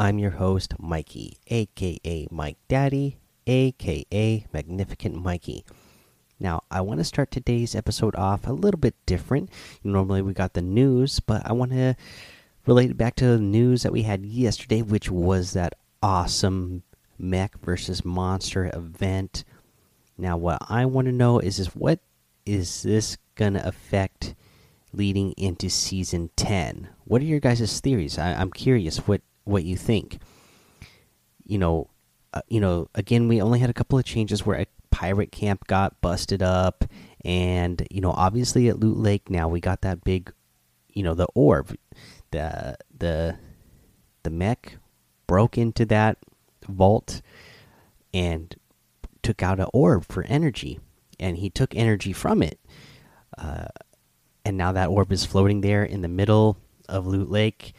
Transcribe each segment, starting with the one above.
I'm your host, Mikey, aka Mike Daddy, aka Magnificent Mikey. Now, I want to start today's episode off a little bit different. Normally, we got the news, but I want to relate it back to the news that we had yesterday, which was that awesome mech versus monster event. Now, what I want to know is, is what is this going to affect leading into season 10? What are your guys' theories? I, am curious what, what you think. You know, uh, you know, again, we only had a couple of changes where a pirate camp got busted up, and you know, obviously at Loot Lake now we got that big, you know, the orb, the the the mech broke into that vault and took out an orb for energy and he took energy from it. Uh, and now that orb is floating there in the middle of Loot Lake.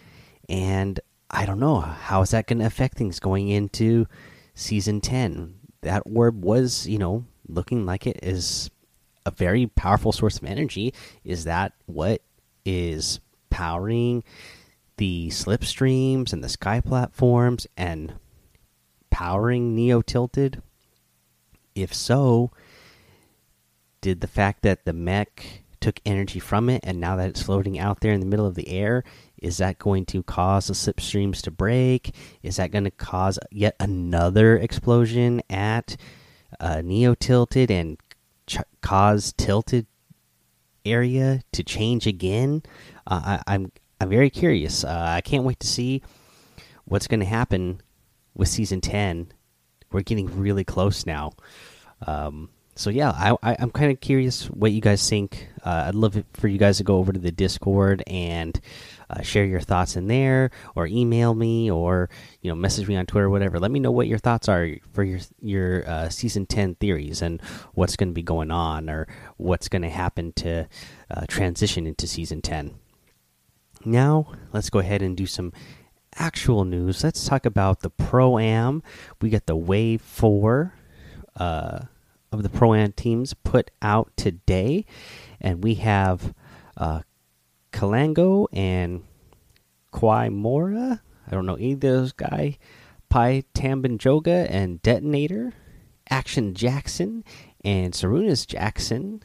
And I don't know how is that going to affect things going into season 10. That orb was, you know, looking like it is a very powerful source of energy. Is that what is powering the slipstreams and the sky platforms and powering Neo Tilted? If so, did the fact that the mech took energy from it and now that it's floating out there in the middle of the air is that going to cause the slipstreams to break? Is that going to cause yet another explosion at uh, neo tilted and cause tilted area to change again? Uh, I, am I'm, I'm very curious. Uh, i can't wait to see what's going to happen with season 10 we're getting really close now. Um, so yeah, I, am kind of curious what you guys think. Uh, I'd love for you guys to go over to the Discord and uh, share your thoughts in there, or email me, or you know message me on Twitter, or whatever. Let me know what your thoughts are for your your uh, season ten theories and what's going to be going on, or what's going to happen to uh, transition into season ten. Now let's go ahead and do some actual news. Let's talk about the Pro Am. We got the Wave Four. Of the pro am teams put out today, and we have uh, Kalango and Kwai Mora. I don't know either of those guys. Pi Tambanjoga and Detonator, Action Jackson and Sarunas Jackson.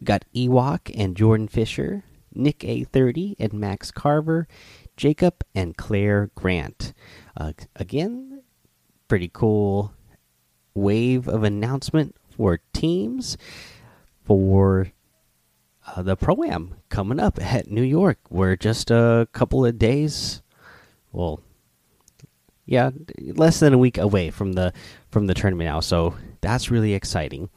We got Ewok and Jordan Fisher, Nick A30 and Max Carver, Jacob and Claire Grant. Uh, again, pretty cool wave of announcement for teams for uh, the pro am coming up at New York. We're just a couple of days, well, yeah, less than a week away from the from the tournament now. So that's really exciting.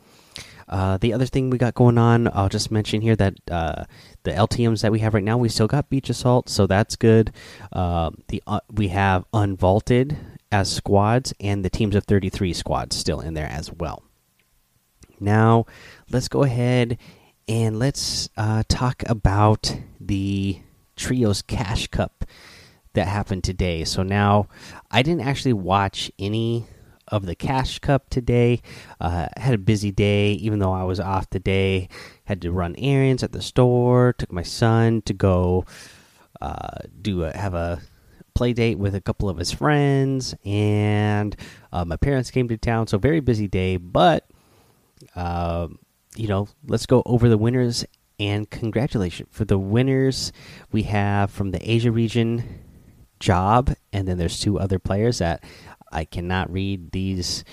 Uh, the other thing we got going on, I'll just mention here that uh, the LTM's that we have right now, we still got Beach Assault, so that's good. Uh, the uh, we have Unvaulted as squads, and the teams of 33 squads still in there as well. Now, let's go ahead and let's uh, talk about the Trios Cash Cup that happened today. So now, I didn't actually watch any of the Cash Cup today. Uh, had a busy day, even though I was off today. Had to run errands at the store. Took my son to go uh, do a, have a play date with a couple of his friends, and uh, my parents came to town. So very busy day, but uh, you know, let's go over the winners and congratulations for the winners. We have from the Asia region, Job, and then there's two other players that I cannot read these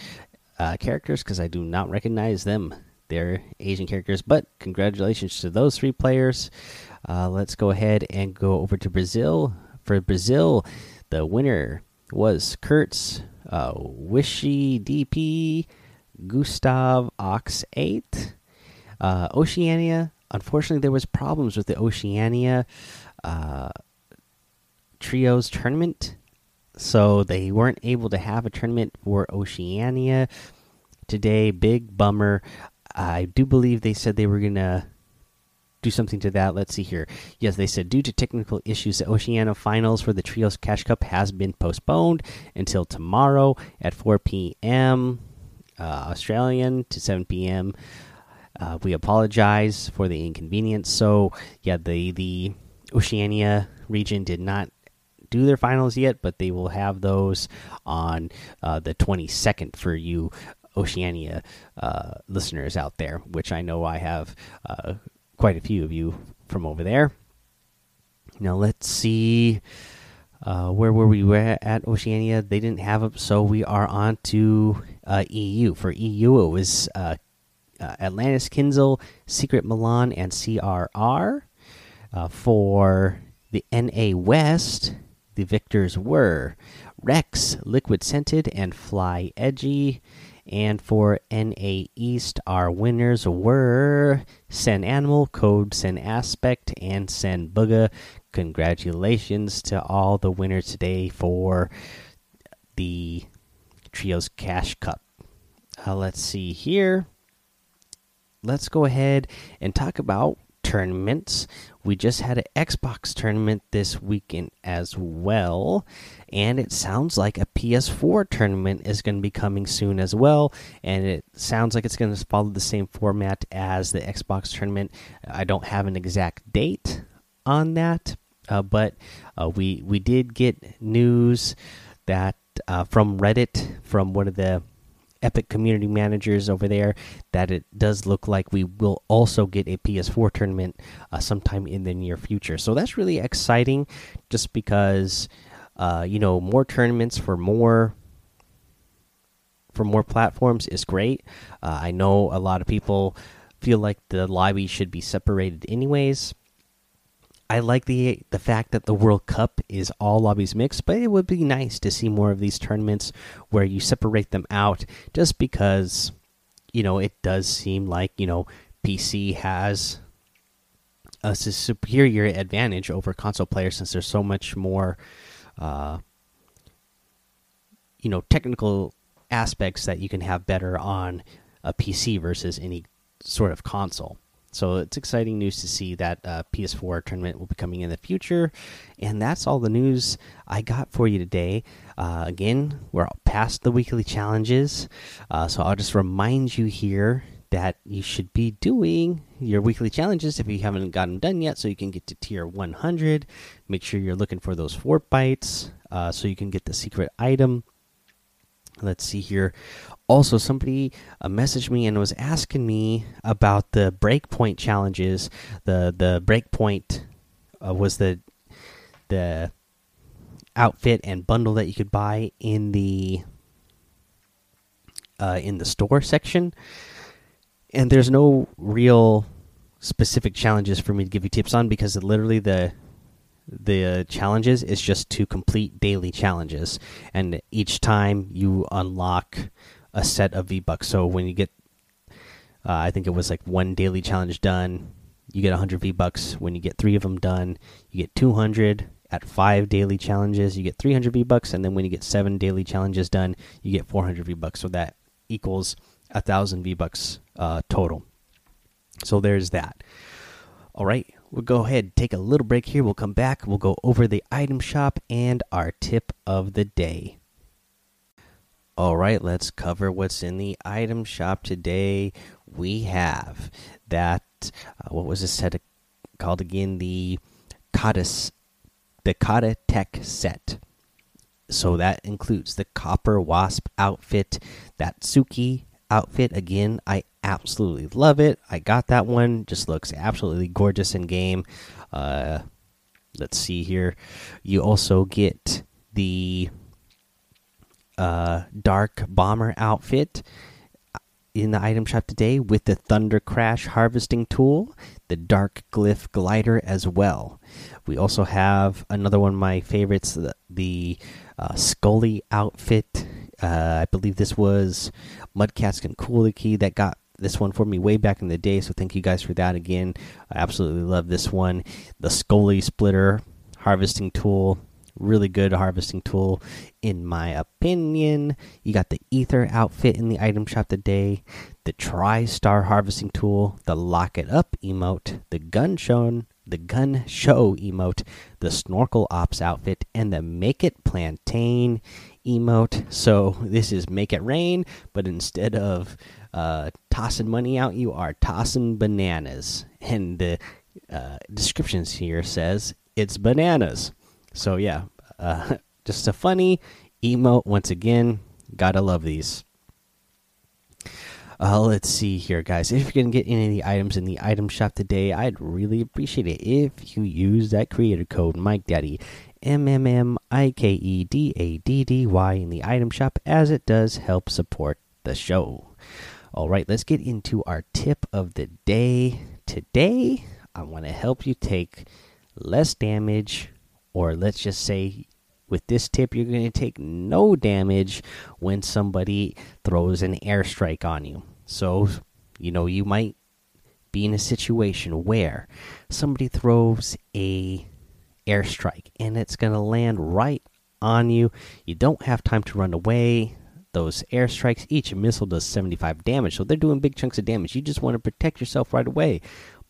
uh, characters because I do not recognize them. They're Asian characters, but congratulations to those three players. Uh, let's go ahead and go over to Brazil. For Brazil, the winner was Kurtz, uh, Wishy DP, Gustav Ox 8. Uh, Oceania, unfortunately, there was problems with the Oceania uh, Trios tournament. so they weren't able to have a tournament for Oceania today. Big bummer. I do believe they said they were gonna do something to that. Let's see here. Yes, they said due to technical issues, the Oceania Finals for the Trios Cash Cup has been postponed until tomorrow at 4 p.m. Uh, Australian to 7 p.m. Uh, we apologize for the inconvenience. So, yeah, the the Oceania region did not do their finals yet, but they will have those on uh, the 22nd for you Oceania uh, listeners out there, which I know I have uh, quite a few of you from over there. Now let's see. Uh, where were we at Oceania? They didn't have it, so we are on to uh, EU. For EU, it was uh, uh, Atlantis, Kinzel, Secret Milan, and CRR. Uh, for the NA West, the victors were Rex, Liquid Scented, and Fly Edgy. And for NA East, our winners were Sen Animal, Code Sen Aspect, and Sen Bugha. Congratulations to all the winners today for the Trios Cash Cup. Uh, let's see here. Let's go ahead and talk about tournaments. We just had an Xbox tournament this weekend as well, and it sounds like a PS4 tournament is going to be coming soon as well. And it sounds like it's going to follow the same format as the Xbox tournament. I don't have an exact date on that, uh, but uh, we we did get news that uh, from Reddit from one of the Epic community managers over there that it does look like we will also get a PS4 tournament uh, sometime in the near future. So that's really exciting, just because uh, you know more tournaments for more for more platforms is great. Uh, I know a lot of people feel like the lobby should be separated anyways. I like the the fact that the World Cup is all lobbies mixed, but it would be nice to see more of these tournaments where you separate them out just because you know it does seem like, you know, PC has a superior advantage over console players since there's so much more uh you know, technical aspects that you can have better on a PC versus any sort of console. So it's exciting news to see that uh, PS4 tournament will be coming in the future. And that's all the news I got for you today. Uh, again, we're past the weekly challenges. Uh, so I'll just remind you here that you should be doing your weekly challenges if you haven't gotten done yet so you can get to tier 100 make sure you're looking for those Fortbytes uh, so you can get the secret item. Let's see here. Also somebody uh, messaged me and was asking me about the breakpoint challenges. The the breakpoint uh, was the the outfit and bundle that you could buy in the uh, in the store section. And there's no real specific challenges for me to give you tips on because literally the the challenges is just to complete daily challenges. And each time you unlock a set of v bucks so when you get uh, i think it was like one daily challenge done you get 100 v bucks when you get three of them done you get 200 at five daily challenges you get 300 v bucks and then when you get seven daily challenges done you get 400 v bucks so that equals a thousand v bucks uh, total so there's that. All right we'll go ahead take a little break here. We'll come back. We'll go over the item shop and our tip of the day. All right let's cover what's in the item shop today. We have that uh, what was this set called again? The kata the kata tech set. So that includes the copper wasp outfit that suki outfit again i absolutely love it. I got that one. Just looks absolutely gorgeous in game. Uh, let's see here. You also get the uh, dark bomber outfit in the item shop today with the thunder crash harvesting tool the dark glyph glider as well we also have another one of my favorites the, the uh, scully outfit uh, i believe this was mudcask and cooler key that got this one for me way back in the day. So thank you guys for that again. I absolutely love this one. The Scully Splitter harvesting tool, Really good harvesting tool, in my opinion. You got the Ether outfit in the item shop today, the Tri Star harvesting tool, the Lock It Up emote, the Gun Shown, the Gun Show emote, the Snorkel Ops outfit, and the Make It Plantain emote. So this is Make It Rain, but instead of uh, tossing money out, you are tossing bananas. And the uh, descriptions here says it's bananas. So yeah, uh, just a funny emote once again. Gotta love these. Uh, let's see here, guys. If you're gonna get any of the items in the item shop today, I'd really appreciate it if you use that creator code Mike Daddy, M M M I K E D A D D Y in the item shop, as it does help support the show. All right, let's get into our tip of the day. Today, I want to help you take less damage or let's just say with this tip you're going to take no damage when somebody throws an airstrike on you. So you know you might be in a situation where somebody throws a airstrike and it's going to land right on you. You don't have time to run away. Those airstrikes each missile does 75 damage so they're doing big chunks of damage. You just want to protect yourself right away.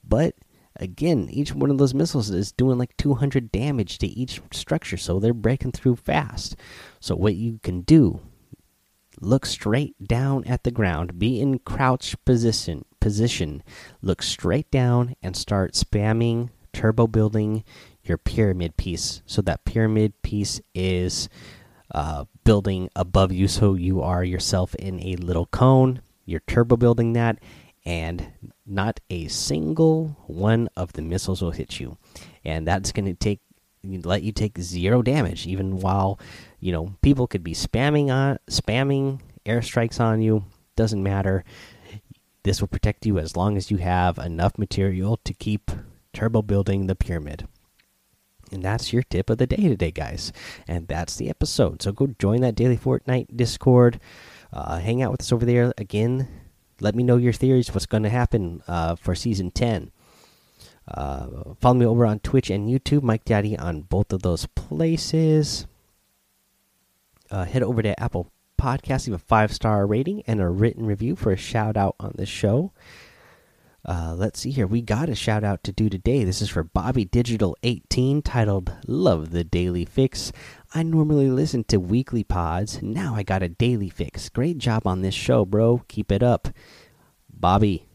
But again, each one of those missiles is doing like 200 damage to each structure, so they're breaking through fast. So, what you can do look straight down at the ground, be in crouch position, position, look straight down, and start spamming turbo building your pyramid piece. So, that pyramid piece is uh, building above you, so you are yourself in a little cone. You're turbo building that and not a single one of the missiles will hit you. And that's going to take let you take zero damage even while you know people could be spamming on spamming airstrikes on you. Doesn't matter. This will protect you as long as you have enough material to keep turbo building the pyramid. And that's your tip of the day today guys. And that's the episode. So go join that daily fortnite discord. Uh, hang out with us over there again let me know your theories. What's going to happen uh, for season ten? Uh, follow me over on Twitch and YouTube, Mike Daddy on both of those places. Uh, head over to Apple Podcasts, leave a five star rating and a written review for a shout out on the show. Uh, let's see here. We got a shout out to do today. This is for Bobby Digital 18 titled Love the Daily Fix. I normally listen to weekly pods. Now I got a daily fix. Great job on this show, bro. Keep it up. Bobby,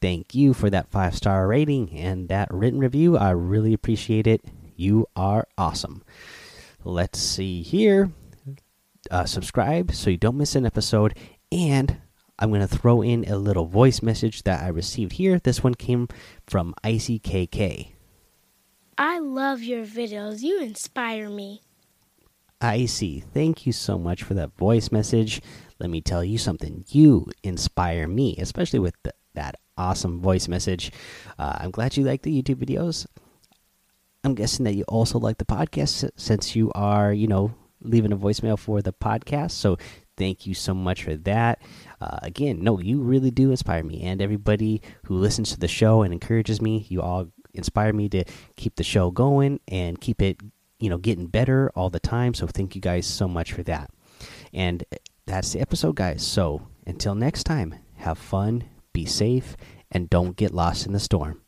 thank you for that five star rating and that written review. I really appreciate it. You are awesome. Let's see here. Uh, subscribe so you don't miss an episode. And I'm going to throw in a little voice message that I received here. This one came from Icy KK. I love your videos. You inspire me. Icy, thank you so much for that voice message. Let me tell you something. You inspire me, especially with the, that awesome voice message. Uh, I'm glad you like the YouTube videos. I'm guessing that you also like the podcast since you are, you know, leaving a voicemail for the podcast. So thank you so much for that. Uh, again, no, you really do inspire me, and everybody who listens to the show and encourages me. You all inspire me to keep the show going and keep it, you know, getting better all the time. So thank you guys so much for that. And that's the episode, guys. So until next time, have fun, be safe, and don't get lost in the storm.